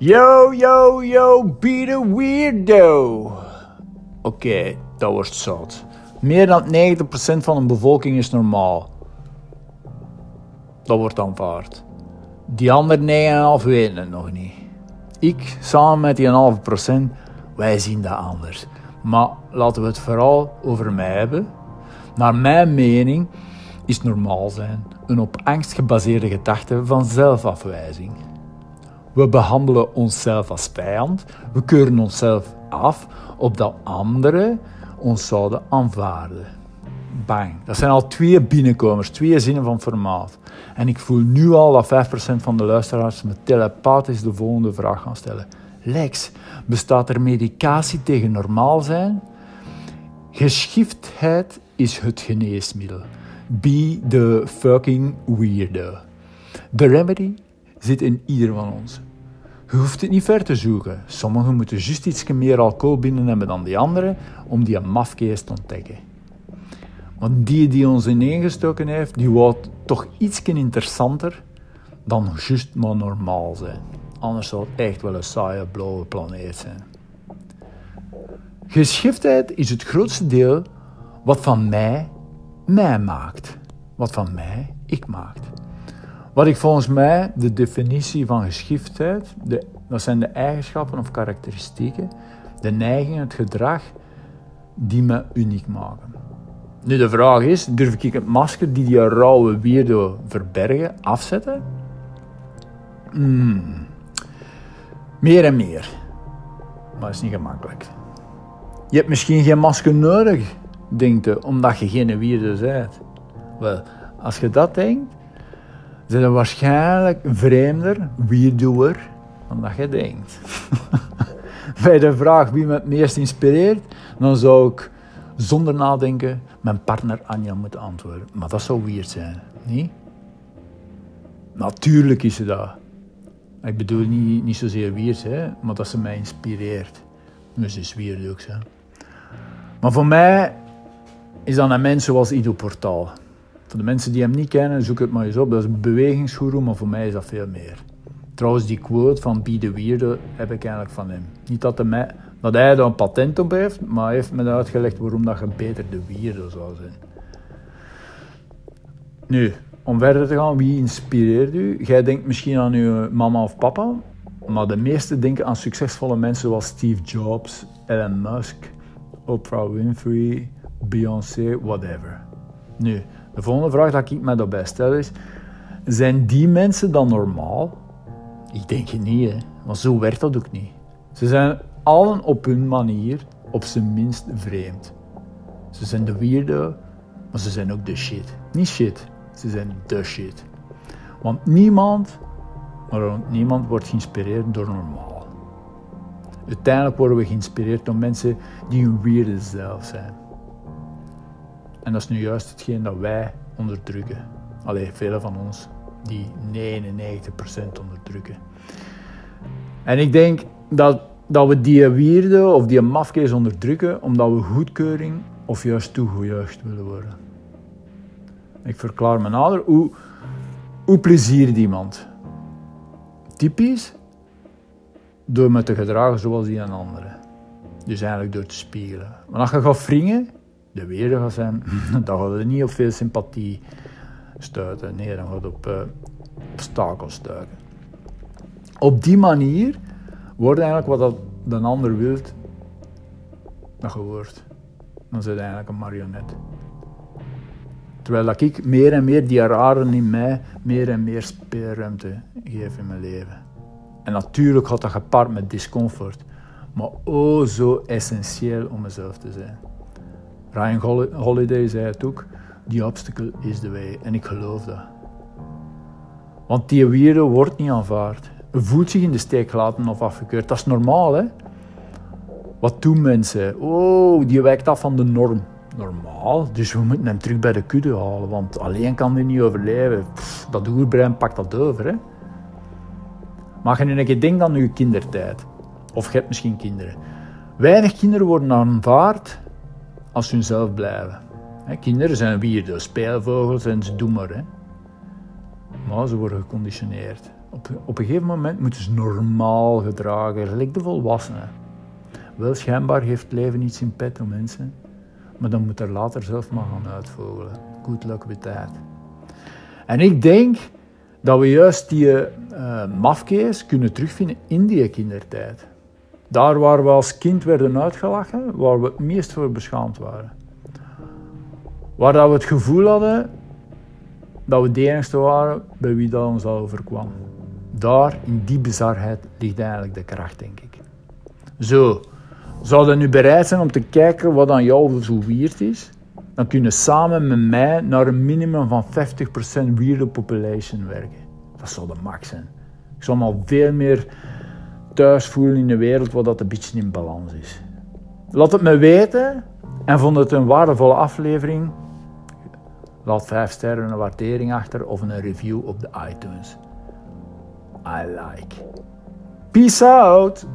Yo, yo, yo, be the weirdo. Oké, dat wordt zout. Meer dan 90% van de bevolking is normaal. Dat wordt aanvaard. Die andere 9,5 weten het nog niet. Ik, samen met die 1,5%, wij zien dat anders. Maar laten we het vooral over mij hebben. Naar mijn mening is normaal zijn een op angst gebaseerde gedachte van zelfafwijzing. We behandelen onszelf als vijand, we keuren onszelf af opdat anderen ons zouden aanvaarden. Bang. Dat zijn al twee binnenkomers, twee zinnen van formaat. En ik voel nu al dat 5% van de luisteraars me telepathisch de volgende vraag gaan stellen. Lex, bestaat er medicatie tegen normaal zijn? Geschiftheid is het geneesmiddel. Be the fucking weirdo. De remedy zit in ieder van ons. Je hoeft het niet ver te zoeken. Sommigen moeten juist iets meer alcohol binnen hebben dan die anderen om die mafkees te ontdekken. Want die die ons ineengestoken heeft, die wordt toch iets interessanter dan juist maar normaal zijn. Anders zou het echt wel een saaie blauwe planeet zijn. Geschiftheid is het grootste deel wat van mij mij maakt. Wat van mij ik maakt. Wat ik volgens mij de definitie van geschiftheid, de, dat zijn de eigenschappen of karakteristieken, de neigingen, het gedrag die me uniek maken. Nu de vraag is, durf ik het masker die die rauwe weirdo verbergen afzetten? Hmm. Meer en meer. Maar dat is niet gemakkelijk. Je hebt misschien geen masker nodig, denkt je, omdat je geen weirdo bent. Wel, als je dat denkt, zijn er waarschijnlijk vreemder, weirdoer, dan dat je denkt. Bij de vraag wie me het meest inspireert, dan zou ik zonder nadenken mijn partner Anja moeten antwoorden. Maar dat zou weird zijn, niet? Natuurlijk is ze dat. Ik bedoel niet, niet zozeer weird, hè, maar dat ze mij inspireert. Dus is weird ook, hè. Maar voor mij is dat een mens zoals Ido Portaal. Voor de mensen die hem niet kennen, zoek het maar eens op. Dat is een bewegingsgoeroe, maar voor mij is dat veel meer. Trouwens, die quote van Be the Weirdo heb ik eigenlijk van hem. Niet dat, dat hij er een patent op heeft, maar hij heeft me uitgelegd waarom dat je beter de weirdo zou zijn. Nu, om verder te gaan, wie inspireert u? Jij denkt misschien aan uw mama of papa, maar de meesten denken aan succesvolle mensen zoals Steve Jobs, Elon Musk, Oprah Winfrey, Beyoncé, whatever. Nu, de volgende vraag dat ik me daarbij stel is: zijn die mensen dan normaal? Ik denk het niet, hè. maar zo werkt dat ook niet. Ze zijn allen op hun manier op zijn minst vreemd. Ze zijn de weirdo, maar ze zijn ook de shit. Niet shit, ze zijn de shit. Want niemand, maar niemand wordt geïnspireerd door normaal. Uiteindelijk worden we geïnspireerd door mensen die een weirde zelf zijn. En dat is nu juist hetgeen dat wij onderdrukken. Alleen velen van ons die 99% onderdrukken. En ik denk dat, dat we die wierde of die mafkees onderdrukken omdat we goedkeuring of juist toegejuicht willen worden. Ik verklaar me nader. Hoe, hoe pleziert iemand? Typisch door me te gedragen zoals die een andere. Dus eigenlijk door te spiegelen. Maar als je gaat wringen, de weer gaat zijn, dan gaat het niet op veel sympathie stuiten. Nee, dan gaat het op uh, obstakels stuiten. Op die manier wordt eigenlijk wat dat de ander wilt, dat gehoord. Dan zit eigenlijk een marionet. Terwijl dat ik meer en meer die raren in mij meer en meer speelruimte geef in mijn leven. En natuurlijk gaat dat gepaard met discomfort, maar oh zo essentieel om mezelf te zijn. Ryan Holiday zei het ook, the obstacle is the way. En ik geloof dat. Want die weirdo wordt niet aanvaard. Voelt zich in de steek gelaten of afgekeurd. Dat is normaal, hè? Wat doen mensen? Oh, die wijkt af van de norm. Normaal, dus we moeten hem terug bij de kudde halen, want alleen kan hij niet overleven. Dat oerbrein pakt dat over, hè? Maar je een keer denkt aan je kindertijd. Of je hebt misschien kinderen. Weinig kinderen worden aanvaard als ze hunzelf blijven. kinderen zijn de speelvogels en ze doen maar. Maar ze worden geconditioneerd. Op, op een gegeven moment moeten ze normaal gedragen, gelijk de volwassenen. Wel, schijnbaar heeft leven iets in petto, mensen. Maar dan moet er later zelf maar gaan uitvogelen. Good luck with that. En ik denk dat we juist die uh, mafkees kunnen terugvinden in die kindertijd. Daar waar we als kind werden uitgelachen, waar we het meest voor beschaamd waren. Waar dat we het gevoel hadden dat we de enigste waren bij wie dat ons al overkwam. Daar, in die bizarheid, ligt eigenlijk de kracht, denk ik. Zo, zouden nu bereid zijn om te kijken wat aan jou zo weird is? Dan kunnen samen met mij naar een minimum van 50% weird population werken. Dat zou de max zijn. Ik zou al veel meer thuis voelen in een wereld waar dat een beetje in balans is. Laat het me weten en vond het een waardevolle aflevering. Laat vijf sterren een waardering achter of een review op de iTunes. I like. Peace out!